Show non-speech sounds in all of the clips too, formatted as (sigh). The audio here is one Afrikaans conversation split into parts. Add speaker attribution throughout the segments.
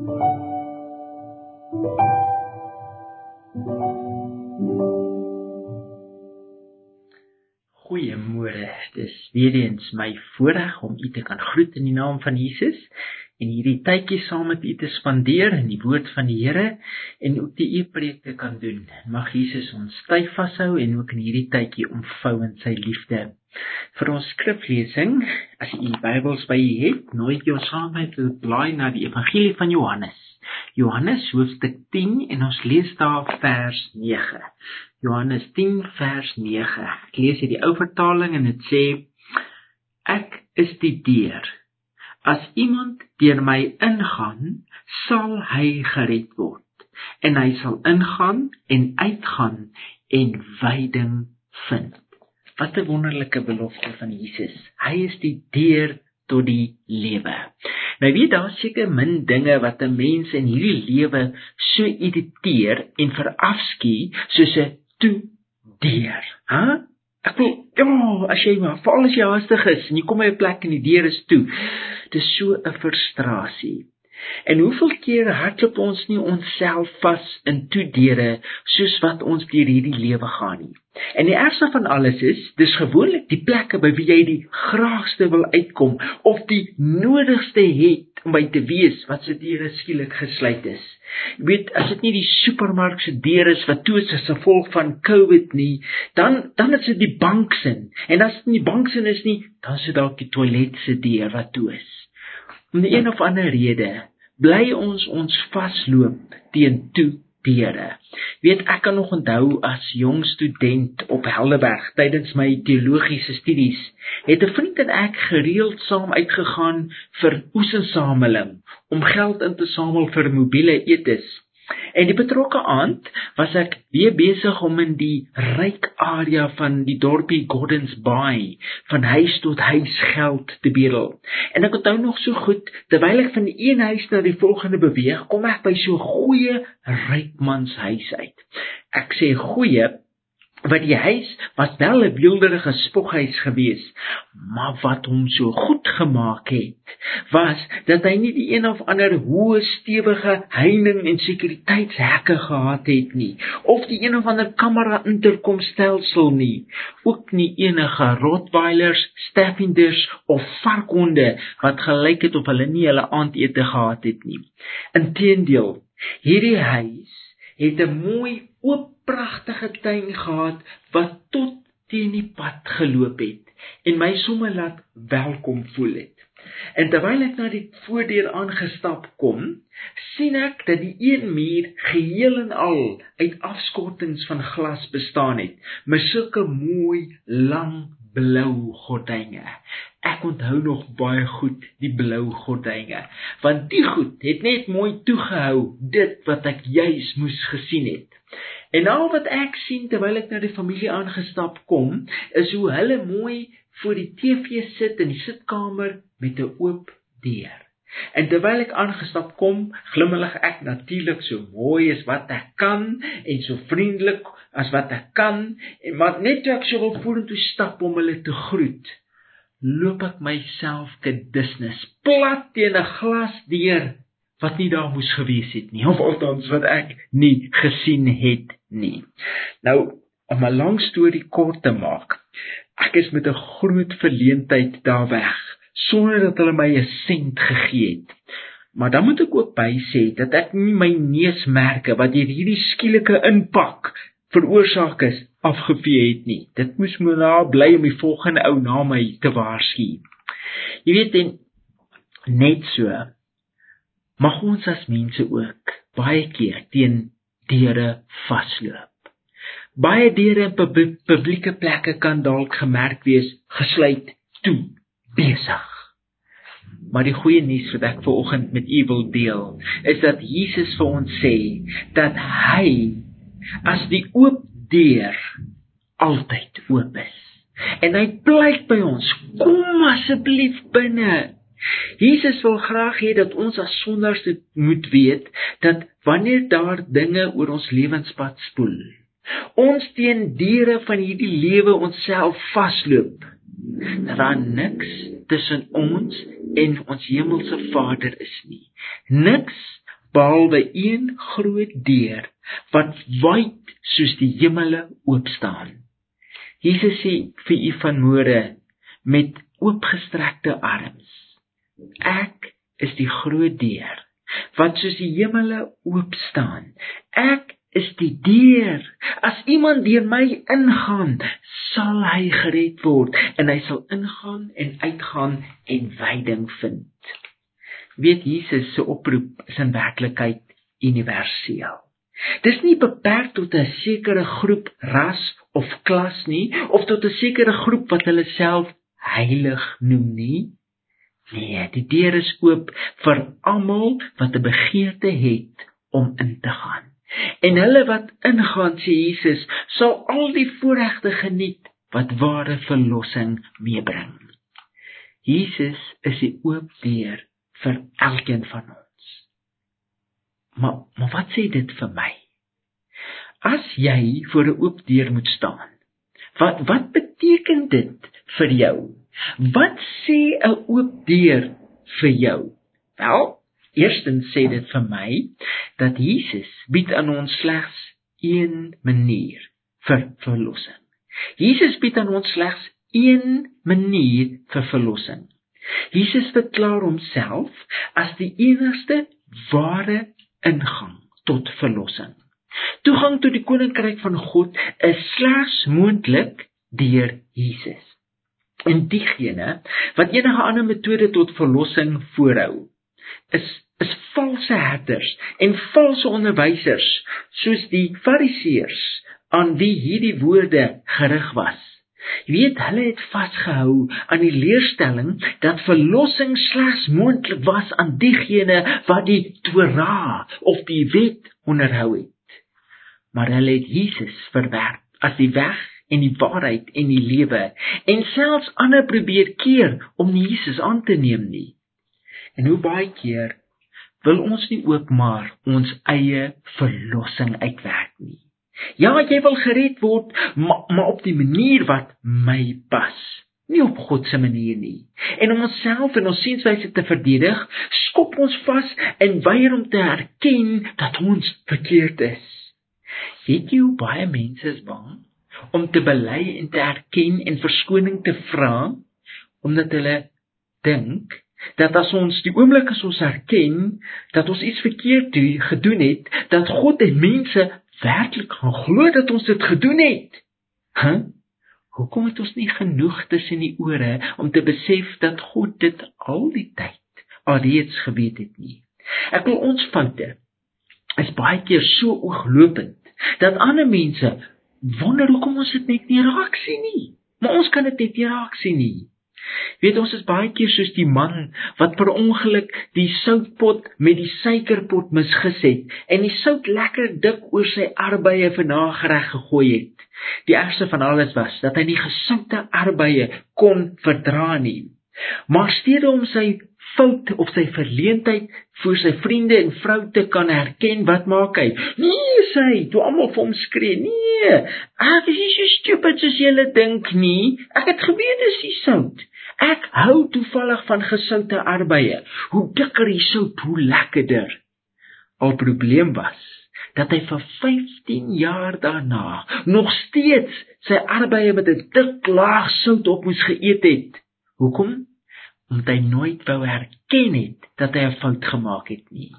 Speaker 1: Goeiemôre. Dis weer eens my voorreg om u te kan groet in die naam van Jesus en hierdie tydjie saam met u te spandeer in die woord van die Here en ook die u preek te kan doen. Mag Jesus ons styf vashou en ook in hierdie tydjie omvou in sy liefde. Vir ons skriflesing, as u Bybels by u het, nooi ek jou saam met te blaai na die Evangelie van Johannes. Johannes hoofstuk 10 en ons lees daar vers 9. Johannes 10 vers 9. Ek lees hier die ou vertaling en dit sê ek is die deur. As iemand deur my ingaan, sal hy gered word. En hy sal ingaan en uitgaan en veiding vind. Wat 'n wonderlike belofte van Jesus. Hy is die deur tot die lewe. Nou weet daar seker min dinge wat 'n mens in hierdie lewe so irriteer en verafskuw soos 'n toe deur. Hæ? Ek wil ja, as jy maar veral as jy haastig is en jy kom by 'n plek en die deur is toe. Dit is so 'n frustrasie. En hoeveel keer hardloop ons nie onsself vas in toedeure soos wat ons deur hierdie lewe gaan nie. En die ergste van alles is, dis gewoonlik die plekke by wie jy die graagste wil uitkom of die nodigste het om by te wees wat se deure skielik gesluit is. Jy weet, as dit nie die supermark se deure is wat toe is as gevolg van COVID nie, dan dan is dit die bank se. En as dit nie bank se is nie, dan is dit dalk die toilet se deur wat toe is. Om 'n of ander rede bly ons ons vasloop teen toe deure. Weet ek kan nog onthou as jong student op Helderberg tydens my teologiese studies het 'n vriend en ek gereeld saam uitgegaan vir oesensameling om geld in te samel vir mobiele etes. En die betrokke aand was ek weer besig om in die ryk area van die dorpie Gordons Bay van huis tot huis geld te bedel. En ek onthou nog so goed, terwyl ek van die een huis na die volgende beweeg, kom ek by so 'n goeie ryk man se huis uit. Ek sê goeie wat die huis was wel 'n beelderige spoghuis gewees, maar wat hom so goed gemaak het, was dat hy nie die een of ander hoë stewige heining en sekuriteitshekke gehad het nie, of die een of ander kamera interkomstelsel nie, ook nie enige rottweilers, staffinders of varkhonde wat gelyk het of hulle nie hulle aandete gehad het nie. Inteendeel, hierdie huis het 'n mooi oop pragtige tuin gehad wat tot teen die pad geloop het en my sommer laat welkom voel het. En terwyl ek na die voordeur aangestap kom, sien ek dat die een muur geheel en al uit afskortings van glas bestaan het, met sulke mooi lang blou gordyne. Ek onthou nog baie goed die blou gordyne, want die goed het net mooi toegehou dit wat ek juis moes gesien het. En al wat ek sien terwyl ek na die familie aangestap kom, is hoe hulle mooi voor die TV sit in die sitkamer met 'n oop deur. En terwyl ek aangestap kom, glimlag ek natuurlik so mooi as wat ek kan en so vriendelik as wat ek kan, en maar net toe ek so wil vorentoe stap om hulle te groet, loop ek myself te disnes plat teen 'n glasdeur wat nie daar moes gewees het nie (laughs) of althans wat ek nie gesien het nie. Nou om 'n lang storie kort te maak, ek is met 'n groot verleentheid daar weg sonder dat hulle my 'n sent gegee het. Maar dan moet ek ook by sê dat ek nie my neusmerke wat deur hierdie skielike inpak veroorsaak is afgevee het nie. Dit moes my na bly om die volgende ou na my te waarsku. Jy weet en net so mag ons as mense ook baie keer teen deure vasloop. Baie deure in pub publieke plekke kan dalk gemerk wees gesluit toe besig. Maar die goeie nuus wat ek ver oggend met u wil deel, is dat Jesus vir ons sê dat hy as die oop deur altyd oop is. En hy pleit by ons, kom asseblief binne. Jesus wil graag hê dat ons as sondaars moet weet dat wanneer daar dinge oor ons lewenspad spoel, ons teen diere van hierdie lewe onsself vasloop. Dat daar niks tussen ons en ons hemelse Vader is nie. Niks behalwe een groot deur wat wyd soos die hemele oop staan. Jesus sê vir u vanmôre met oopgestrekte arms. Ek is die groot deur wat soos die hemele oop staan. Ek is die deur. As iemand deur my ingaan, sal hy gered word en hy sal ingaan en uitgaan en veiding vind. Weet Jesus se oproep is in werklikheid universeel. Dis nie beperk tot 'n sekere groep ras of klas nie of tot 'n sekere groep wat hulle self heilig noem nie. Nee, die deur is oop vir almal wat 'n begeerte het om in te gaan. En hulle wat ingaan, sê Jesus, sal al die voorregte geniet wat ware verlossing meebring. Jesus is die oop deur vir elkeen van ons. Maar maar wat sê dit vir my? As jy voor 'n oop deur moet staan, wat wat beteken dit vir jou? Wat sê 'n oop deur vir jou? Wel, eerstens sê dit vir my dat Jesus bied aan ons slegs een manier vir verlossing. Jesus bied aan ons slegs een manier vir verlossing. Jesus verklaar homself as die enigste ware ingang tot verlossing. Toegang tot die koninkryk van God is slegs moontlik deur Jesus. En diegene wat enige ander metode tot verlossing voorhou, is is valse herders en valse onderwysers soos die fariseërs aan wie hierdie woorde gerig was. Jy weet, hulle het vasgehou aan die leerstelling dat verlossing slegs moontlik was aan diegene wat die Torah of die wet onderhou het. Maar hulle het Jesus verwerp as die weg en die waarheid en die lewe en selfs ander probeer keer om nie Jesus aan te neem nie. En hoe baie keer wil ons nie ook maar ons eie verlossing uitwerk nie. Ja, jy wil gered word, maar, maar op die manier wat my pas, nie op God se manier nie. En om onsself en ons sienswyse te verdedig, skop ons vas en weier om te erken dat ons verkeerd is. Weet jy hoe baie mense is bang om te bely en te erken en verskoning te vra omdat hulle dink dat as ons die oomblik as ons erken dat ons iets verkeerd gedoen het dat God en mense werklik gaan glo dat ons dit gedoen het. Hæ? Huh? Hoekom het ons nie genoeg tussen die ore om te besef dat God dit al die tyd alreeds geweet het nie? Ek wil ons foute is baie keer so ooglopend dat ander mense wonder hoekom ons dit net nie raak sien nie. Maar ons kan dit net nie raak sien nie. Weet ons is baie keer soos die man wat per ongeluk die soutpot met die suikerpot misgis het en die sout lekker dik oor sy arbeie vir nagereg gegooi het. Die ergste van alles was dat hy nie gesoute arbeie kon verdra nie. Maar steeds om sy fout of sy verleentheid vir sy vriende en vrou te kan herken, wat maak hy? Nee, sê, toe almal vir hom skree, nee, ek is nie so stupid soos julle dink nie. Ek het geweet dis die sout. Ek hou toevallig van gesoute arbeie. Hoe dikker die sout, hoe lekkerder. Al probleem was dat hy vir 15 jaar daarna nog steeds sy arbeie met 'n dik laag sout op moes geëet het. Hoekom? Omdat hy nooit wou erken het dat hy 'n fout gemaak het nie.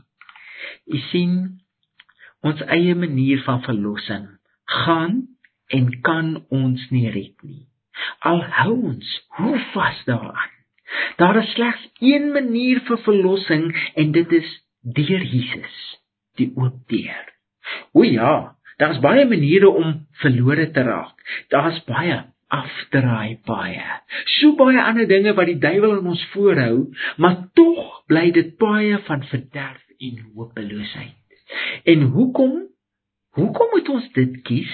Speaker 1: U sien, ons eie manier van verlossing gaan en kan ons nie red nie. Al hou ons hoe vas daaraan. Daar is slegs een manier vir verlossing en dit is deur Jesus, die oop deur. O ja, daar's baie maniere om verlore te raak. Daar's baie afdraai baie. So baie ander dinge wat die duiwel in ons voorhou, maar tog bly dit baie van verderf en hopeloosheid. En hoekom? Hoekom moet ons dit kies?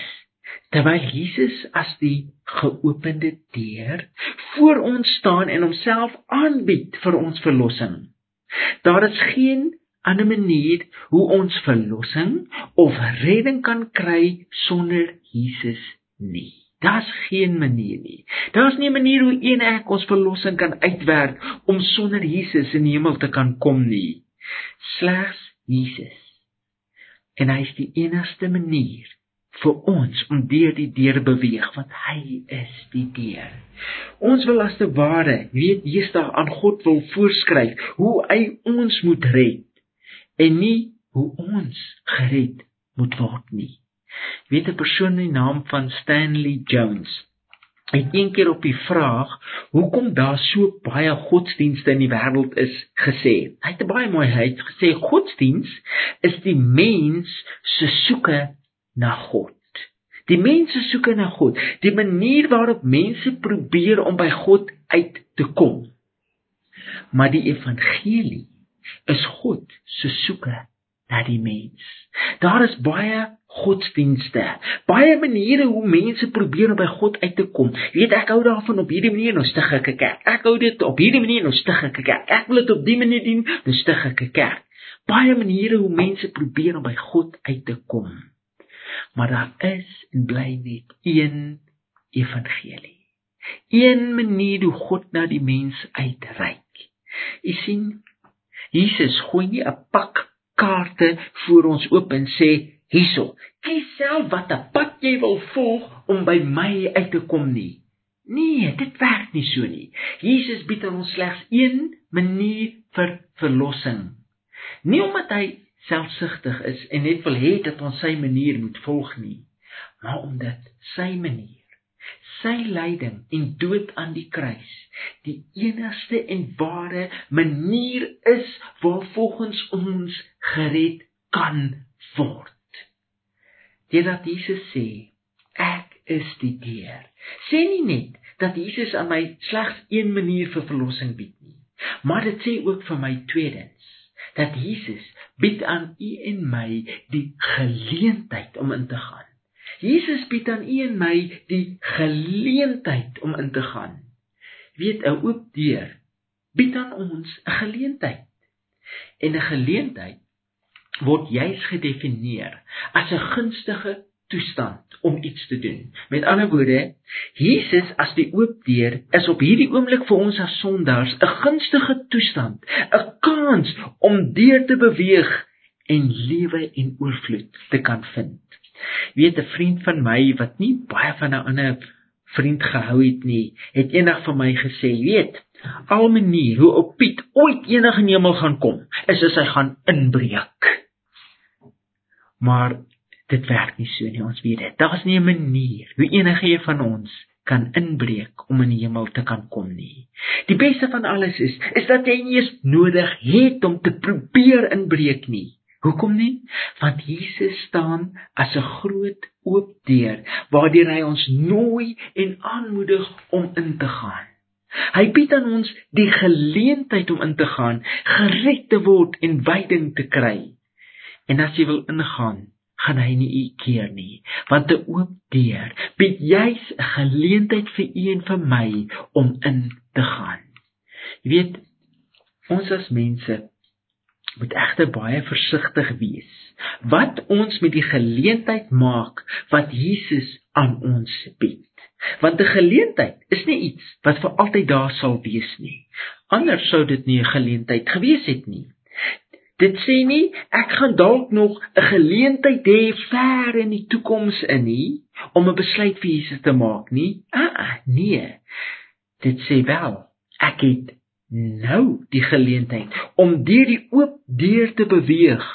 Speaker 1: Terwyl Jesus as die geopende deur voor ons staan en homself aanbied vir ons verlossing. Daar is geen ander manier hoe ons verlossing of redding kan kry sonder Jesus nie. Daar's geen manier nie. Daar's nie 'n manier hoe een ek ons verlossing kan uitwerk om sonder Jesus in die hemel te kan kom nie. Slegs Jesus. En hy is die enigste manier vir ons om deur die deur beweeg want hy is die deur. Ons wil as te ware weet Jesus aan God wil voorskryf hoe hy ons moet red en nie hoe ons gered moet word nie. Weet 'n persoon met die naam van Stanley Jones het een keer op die vraag hoekom daar so baie godsdienste in die wêreld is gesê. Hy het baie mooi hy het gesê godsdiens is die mens se soeke na God. Die mense soeke na God, die manier waarop mense probeer om by God uit te kom. Maar die evangelie is God se soeke na die mens. Daar is baie godsdienste, baie maniere hoe mense probeer om by God uit te kom. Jy weet ek hou daarvan op hierdie manier nou stig ek 'n kerk. Ek hou dit op hierdie manier nou stig ek 'n kerk. Ek wil dit op die manier doen, nou stig ek 'n kerk. Baie maniere hoe mense probeer om by God uit te kom. Maar daar is en bly net een evangelie. Een manier hoe God na die mens uitreik. U sien, Jesus gooi nie 'n pak kaarte voor ons oop en sê hierso. Kies self watter pad jy wil volg om by my uit te kom nie. Nee, dit werk nie so nie. Jesus bied ons slegs een manier vir verlossing. Nie omdat hy selfsugtig is en net wil hê dat ons sy manier moet volg nie, maar omdat sy manier, sy lyding en dood aan die kruis die enigste en ware manier is waarvolgens ons gered kan word. Deurdat Jesus sê, ek is die deur. Sê nie net dat Jesus aan my slegs een manier vir verlossing bied nie, maar dit sê ook vir my tweedens dat Jesus bied aan u en my die geleentheid om in te gaan. Jesus bied aan u en my die geleentheid om in te gaan. Weet 'n oop deur bied aan ons 'n geleentheid. En 'n geleentheid word juis gedefinieer as 'n gunstige toestand om iets te doen. Met ander woorde, Jesus as die oop deur is op hierdie oomblik vir ons as sondaars 'n gunstige toestand, 'n kans om deur te beweeg en lewe en oorvloed te kan vind. Weet 'n vriend van my wat nie baie van 'n ander vriend gehou het nie, het eendag vir my gesê, weet, al manier hoe op Piet ooit enige hemel gaan kom, is as hy gaan inbreek. Maar dit werk nie so nie, ons weet dit. Daar's nie 'n manier hoe enige een van ons kan inbreek om in die hemel te kan kom nie. Die beste van alles is is dat jy nie eens nodig het om te probeer inbreek nie. Hoekom nie? Want Jesus staan as 'n groot oop deur waardeur hy ons nooi en aanmoedig om in te gaan. Hy bied aan ons die geleentheid om in te gaan, gered te word en wyding te kry. En as jy wil ingaan, gaan hy nie u keer nie, want 'n oop deur bied juis 'n geleentheid vir u en vir my om in te gaan. Jy weet, ons as mense moet egter baie versigtig wees wat ons met die geleentheid maak wat Jesus aan ons bied. Want 'n geleentheid is nie iets wat vir altyd daar sal wees nie. Anders sou dit nie 'n geleentheid gewees het nie. Dit sê nie ek gaan dalk nog 'n geleentheid hê ver in die toekoms in nie om 'n besluit vir Jesus te maak nie. Ah, ah, nee. Dit sê wel ek het nou die geleentheid om deur die oop deur te beweeg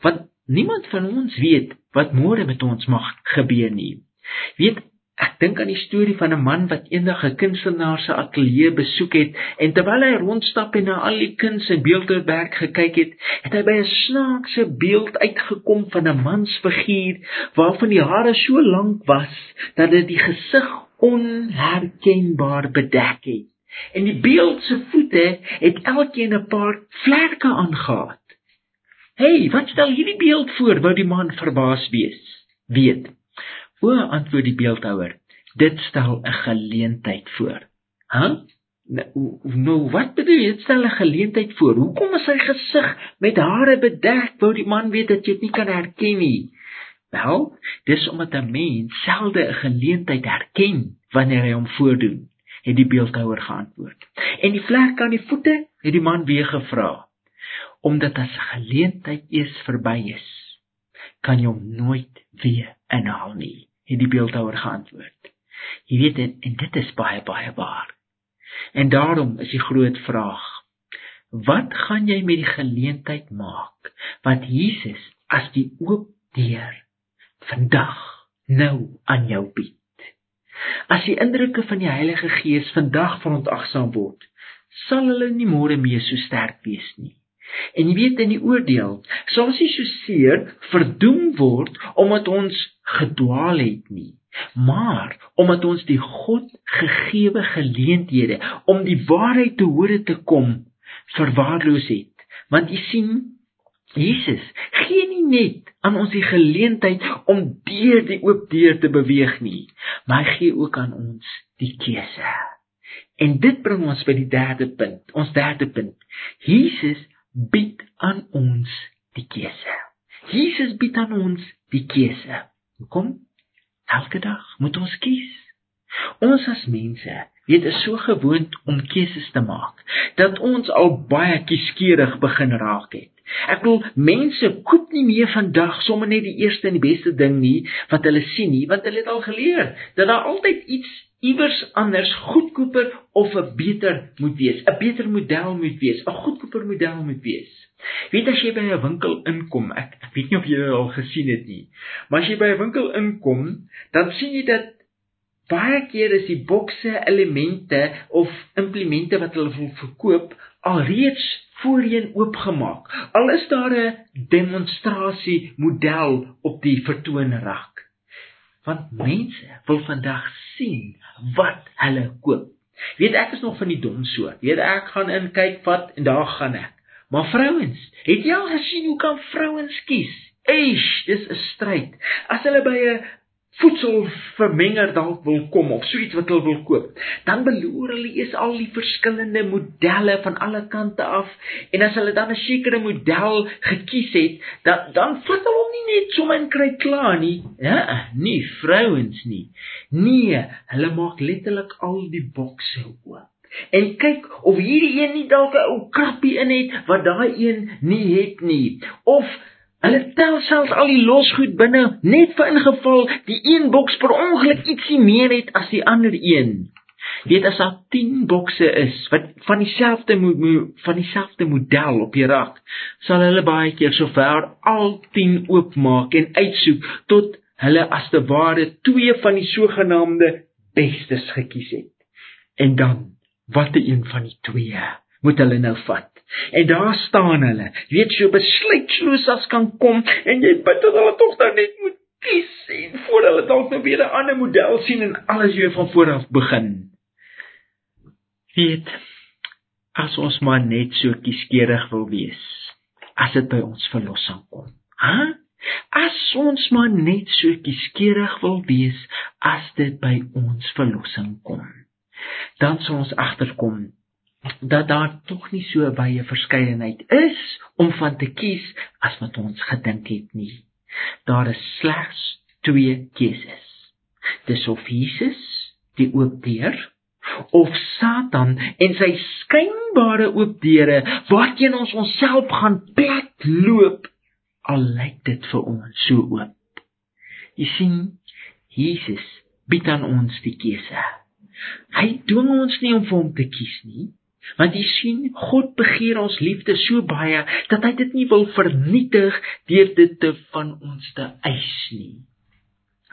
Speaker 1: want niemand van ons weet wat môre met ons mag gebeur nie. Weet Ek dink aan die storie van 'n man wat eendag 'n kunstenaar se ateljee besoek het en terwyl hy rondstap en na al die kuns en beeldhouwerk gekyk het, het hy by 'n snaakse beeld uitgekom van 'n mansfiguur waarvan die hare so lank was dat dit die gesig onherkenbaar bedek het. En die beeld se voete het elkeen 'n paar vlerke aangetree. "Hey, wat stel hierdie beeld voor?" wou die man verbaas wees. Weet O, antwoord die beeldhouer, dit stel 'n geleentheid voor. H? Nou, nou wat bedoel jy? Dit stel 'n geleentheid voor. Hoekom is sy gesig met hare bedek? Wou die man weet dat jy dit nie kan herken nie. Wel, dis omdat 'n mens selde 'n geleentheid herken wanneer hy hom voordoen, het die beeldhouer geantwoord. En die vlek aan die voete, het die man weer gevra. omdat as 'n geleentheid eers verby is, kan jy hom nooit weer inhaal nie, het die beeldhouer geantwoord. Jy weet en, en dit is baie baie waar. En daarom is die groot vraag: Wat gaan jy met die geleentheid maak wat Jesus as die oop deur vandag nou aan jou bied? As die indrukke van die Heilige Gees vandag verontagsaam word, sal hulle nie môre meer so sterk wees nie. En jy weet in die oordeel sal ons nie so seer verdoem word omdat ons gedwaal het nie, maar omdat ons die God gegeewe geleenthede om die waarheid te hore te kom verwaarloos het. Want jy sien Jesus gee nie net aan ons die geleentheid om deur die oop deur te beweeg nie, maar hy gee ook aan ons die keuse. En dit bring ons by die derde punt. Ons derde punt. Jesus bied aan ons die keuse. Jesus bied aan ons die keuse. Hoekom? Elke dag moet ons kies. Ons as mense weet is so gewoond om keuses te maak dat ons al baie kieskeurig begin raak het. Ek bedoel mense koop nie meer vandag sommer net die eerste en die beste ding nie wat hulle sien nie, want hulle het al geleer dat daar altyd iets iewers anders goedkoper of 'n beter moet wees, 'n beter model moet wees, 'n goedkoper model moet wees. Weet as jy by 'n winkel inkom, ek, ek weet nie of jy dit al gesien het nie, maar as jy by 'n winkel inkom, dan sien jy dat baie keer is die bokse elemente of implemente wat hulle wil verkoop alreeds voorheen oopgemaak. Al is daar 'n demonstrasie model op die vertoonrak. Want mense wil vandag sien wat hulle koop. Weet ek is nog van die dom soort. Weet ek gaan in kyk wat en daar gaan ek. Maar vrouens, het jy al gesien hoe kan vrouens kies? Eish, dis 'n stryd. As hulle by 'n voedselvermenger dalk wil kom of so iets wat hulle wil koop, dan beloer hulle eers al die verskillende modelle van alle kante af en as hulle dan 'n sekere model gekies het, dan dan vat hulle hom nie net sommer en kry klaar nie. Ja, nie vrouens nie. Nee, hulle maak letterlik al die bokse oop. En kyk of hierdie een nie dalk 'n ou krappie in het wat daai een nie het nie. Of Hulle tel selfs al die losgoed binne net vir ingeval die een boks per ongeluk ietsie meer het as die ander een. Weet as daar 10 bokse is wat van dieselfde van dieselfde model op die rak, sal hulle baie keer sover al 10 oopmaak en uitsoek tot hulle as te ware twee van die sogenaamde bestes gekies het. En dan watter een van die twee moet hulle nou vat? En daar staan hulle, weet jy, besluitloos as kan kom en jy bid dat hulle tog dan net moet kies en voor hulle dalk nou weer 'n ander model sien en alles weer van voor af begin. Weet as ons maar net so kieskeurig wil wees as dit by ons verlossing kom. Hæ? As ons maar net so kieskeurig wil wees as dit by ons verlossing kom. Dan sal ons agterkom dat daar tog nie so baie verskeidenheid is om van te kies as wat ons gedink het nie. Daar is slegs twee keuses. Dis of Jesus, die oop deur, of Satan en sy skynbare oop deure waarteen ons onsself gaan plat loop al lyk dit vir ons so oop. Jy sien, Jesus bied aan ons die keuse. Hy dwing ons nie om vir hom te kies nie. Want jy sien, God begeer ons liefde so baie dat hy dit nie wil vernietig deur dit te van ons te eis nie.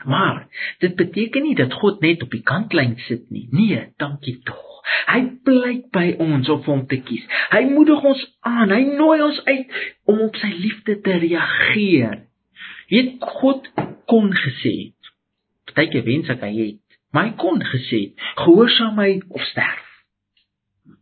Speaker 1: Maar dit beteken nie dat God net op die kantlyn sit nie. Nee, dankie tog. Hy pleit by ons om hom te kies. Hy moedig ons aan. Hy nooi ons uit om op sy liefde te reageer. Weet God kon gesê het. Partyke wens ek hy het, maar hy kon gesê het, gehoorsaam my of sterf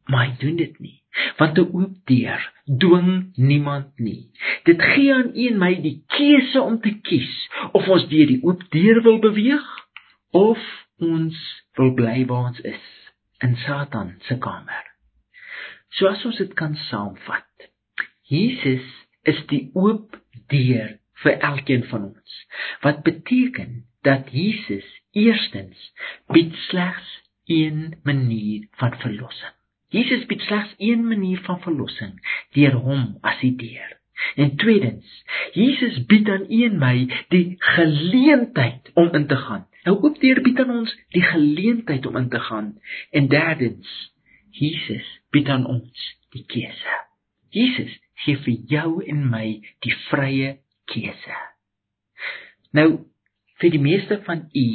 Speaker 1: maar hy doen dit nie want 'n oop deur dwing niemand nie. Dit gee aan een my die keuse om te kies of ons deur die oop deur wil beweeg of ons wil bly waar ons is in Satan se kamer. So as ons dit kan saamvat Jesus is die oop deur vir elkeen van ons wat beteken dat Jesus eerstens bied slegs een manier van verlossing Jesus bied slegs een manier van verlossing, deur hom as die deur. En tweedens, Jesus bied aan u en my die geleentheid om in te gaan. Nou ook deur bied aan ons die geleentheid om in te gaan. En derdens, Jesus bied aan ons die keuse. Jesus gee vir jou en my die vrye keuse. Nou vir die meeste van u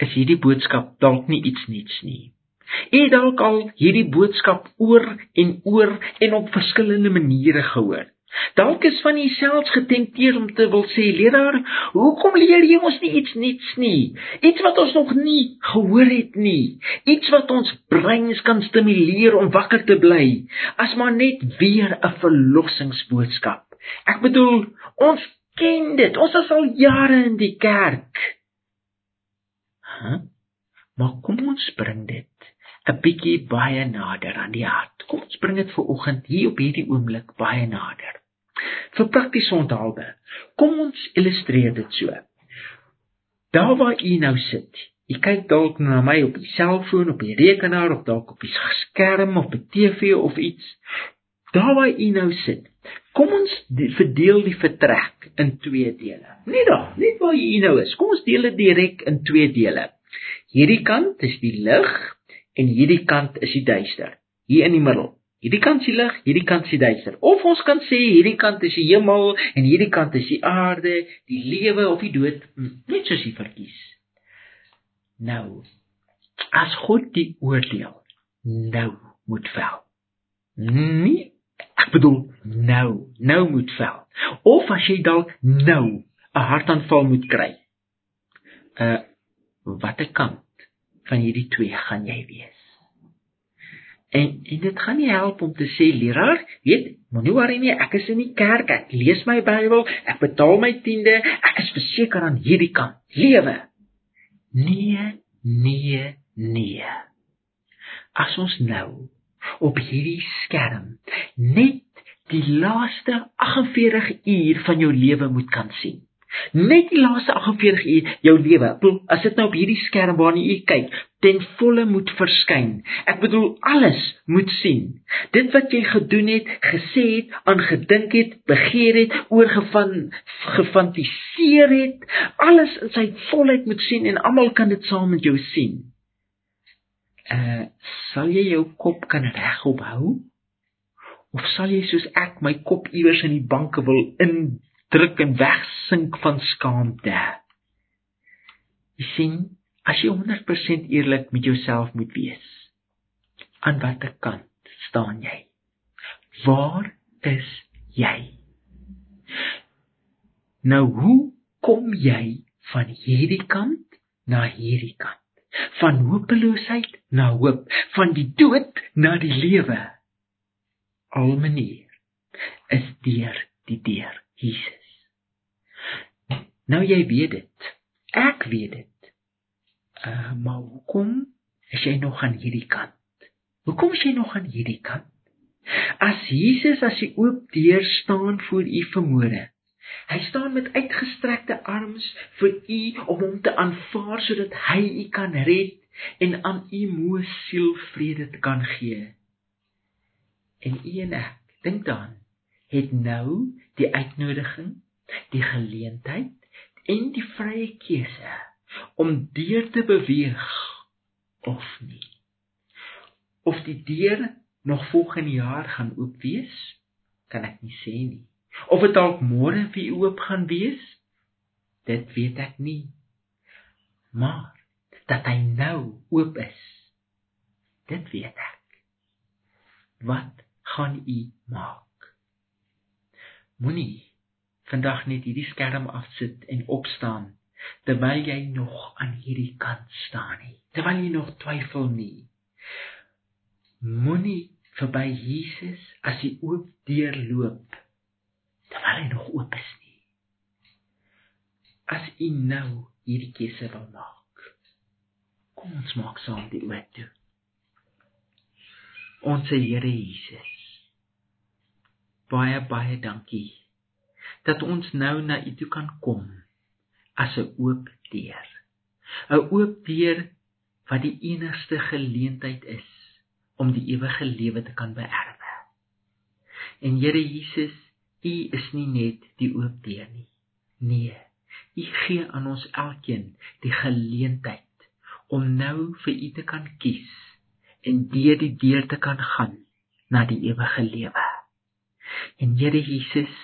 Speaker 1: is hierdie boodskap dalk nie iets niets nie. U dalk al hierdie boodskap oor en oor en op verskillende maniere gehoor. Dalk is van jouself getempteer om te wil sê, leraar, hoekom leer jy ons nie iets nuuts nie? Iets wat ons nog nie gehoor het nie. Iets wat ons breins kan stimuleer om wakker te bly, as maar net weer 'n verlossingsboodskap. Ek bedoel, ons ken dit. Ons is al jare in die kerk. Huh? Maar kom ons bring dit 'n bietjie baie nader aan die hart. Kom ons bring dit vir oggend hier op hierdie oomblik baie nader vir praktiese onthaalde. Kom ons illustreer dit so. Daar waar u nou sit, u kyk dalk na my op die selfoon, op die rekenaar of dalk op die skerm of die TV of iets. Daar waar u nou sit, kom ons verdeel die vertrek in twee dele. Nie daar, net waar u nou is. Kom ons deel dit direk in twee dele. Hierdie kant is die lig en hierdie kant is die duister. Hier in die middel. Hierdie kant is die lig, hierdie kant is die duister. Of ons kan sê hierdie kant is die hemel en hierdie kant is die aarde, die lewe of die dood, hm, net soos jy verkies. Nou, as God die oordeel nou moet vel. Nee, ek bedoel nou, nou moet vel. Of as jy dalk nou 'n hartaanval moet kry. Uh watter kant van hierdie twee gaan jy wees? En en dit gaan nie help om te sê leraar, weet, moenie worry nie, ek is in die kerk, ek lees my Bybel, ek betaal my tiende, ek is verseker aan hierdie kant. Lewe. Nee, nee, nee. As ons nou op hierdie skerm net die laaste 48 uur van jou lewe moet kan sien. Net die laaste 48 uur jou lewe. As dit nou op hierdie skerm waarna jy kyk, ten volle moet verskyn. Ek bedoel alles moet sien. Dit wat jy gedoen het, gesê het, aangedink het, begeer het, oorgevan gefantiseer het, alles in sy volheid moet sien en almal kan dit saam met jou sien. Uh, sal jy jou kop kan regop hou? Of sal jy soos ek my kop iewers in die banke wil in druk en wegsink van skaamte. Jy sien, as jy 100% eerlik met jouself moet wees, aan watter kant staan jy? Waar is jy? Nou hoe kom jy van hierdie kant na hierdie kant? Van hopeloosheid na hoop, van die dood na die lewe. Al manier is deur die deur Jesus. Nou jy weet dit. Ek weet dit. Uh maar hoekom is jy nog aan hierdie kant? Hoekom is jy nog aan hierdie kant? As Jesus as hy oop deur staan voor u vermoere. Hy staan met uitgestrekte arms vir u om hom te aanvaar sodat hy u kan red en aan u moe siel vrede kan gee. En u en ek, dink dan, het nou die uitnodiging, die geleentheid en die vrye keuse om deur te beweeg of nie. Of die deur nog volgende jaar gaan oop wees, kan ek nie sê nie. Of dit dalk môre weer oop gaan wees, dit weet ek nie. Maar dat hy nou oop is, dit weet ek. Wat gaan u maak? Moenie vandag net hierdie skerm afsit en opstaan terwyl jy nog aan hierdie kant staan nie. Terwyl jy nog twyfel nie. Moenie verby Jesus as hy oop deur loop terwyl hy nog oop is nie. As u nou hierdie keuse wil maak. Kom ons maak saam die oop toe. Ons Here Jesus. Baie baie dankie dat ons nou na U toe kan kom as 'n oop deur. 'n Oop deur wat die enigste geleentheid is om die ewige lewe te kan beerwe. En Here Jesus, U is nie net die oop deur nie. Nee, U gee aan ons elkeen die geleentheid om nou vir U te kan kies en deur die deur te kan gaan na die ewige lewe. En Here Jesus,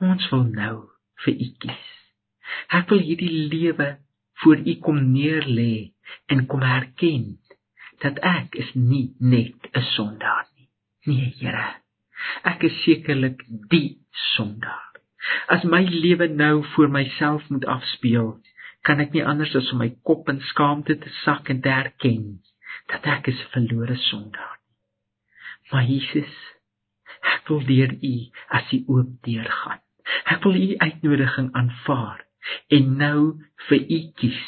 Speaker 1: ons wil nou vir U kies. Ek wil hierdie lewe voor U kom neerlê en kom erken dat ek is nie net 'n sondaar nie. Nee, Here. Ek is sekerlik die sondaar. As my lewe nou voor myself moet afspeel, kan ek nie anders as om my kop in skaamte te sak en te erken dat ek is 'n verlore sondaar nie. Maar Jesus, ek wil deur U as U oop deur gaan. Ek wil U uitnodiging aanvaar en nou vir U kies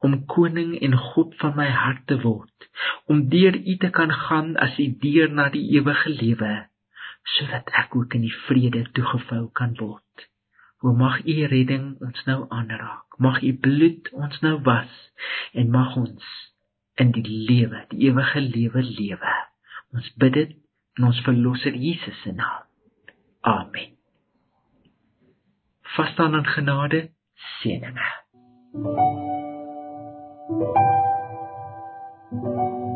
Speaker 1: om koning en God van my hart te word, om deur U te kan gaan as U deur na die ewige lewe, sodat ek ook in die vrede toegevou kan word. O mag U redding ons nou aanraak. Mag U bloed ons nou was en mag ons in die lewe, die ewige lewe lewe. Ons bid dit in ons verlosser Jesus se naam. Amen vas staan aan genade, seëninge. Thank you.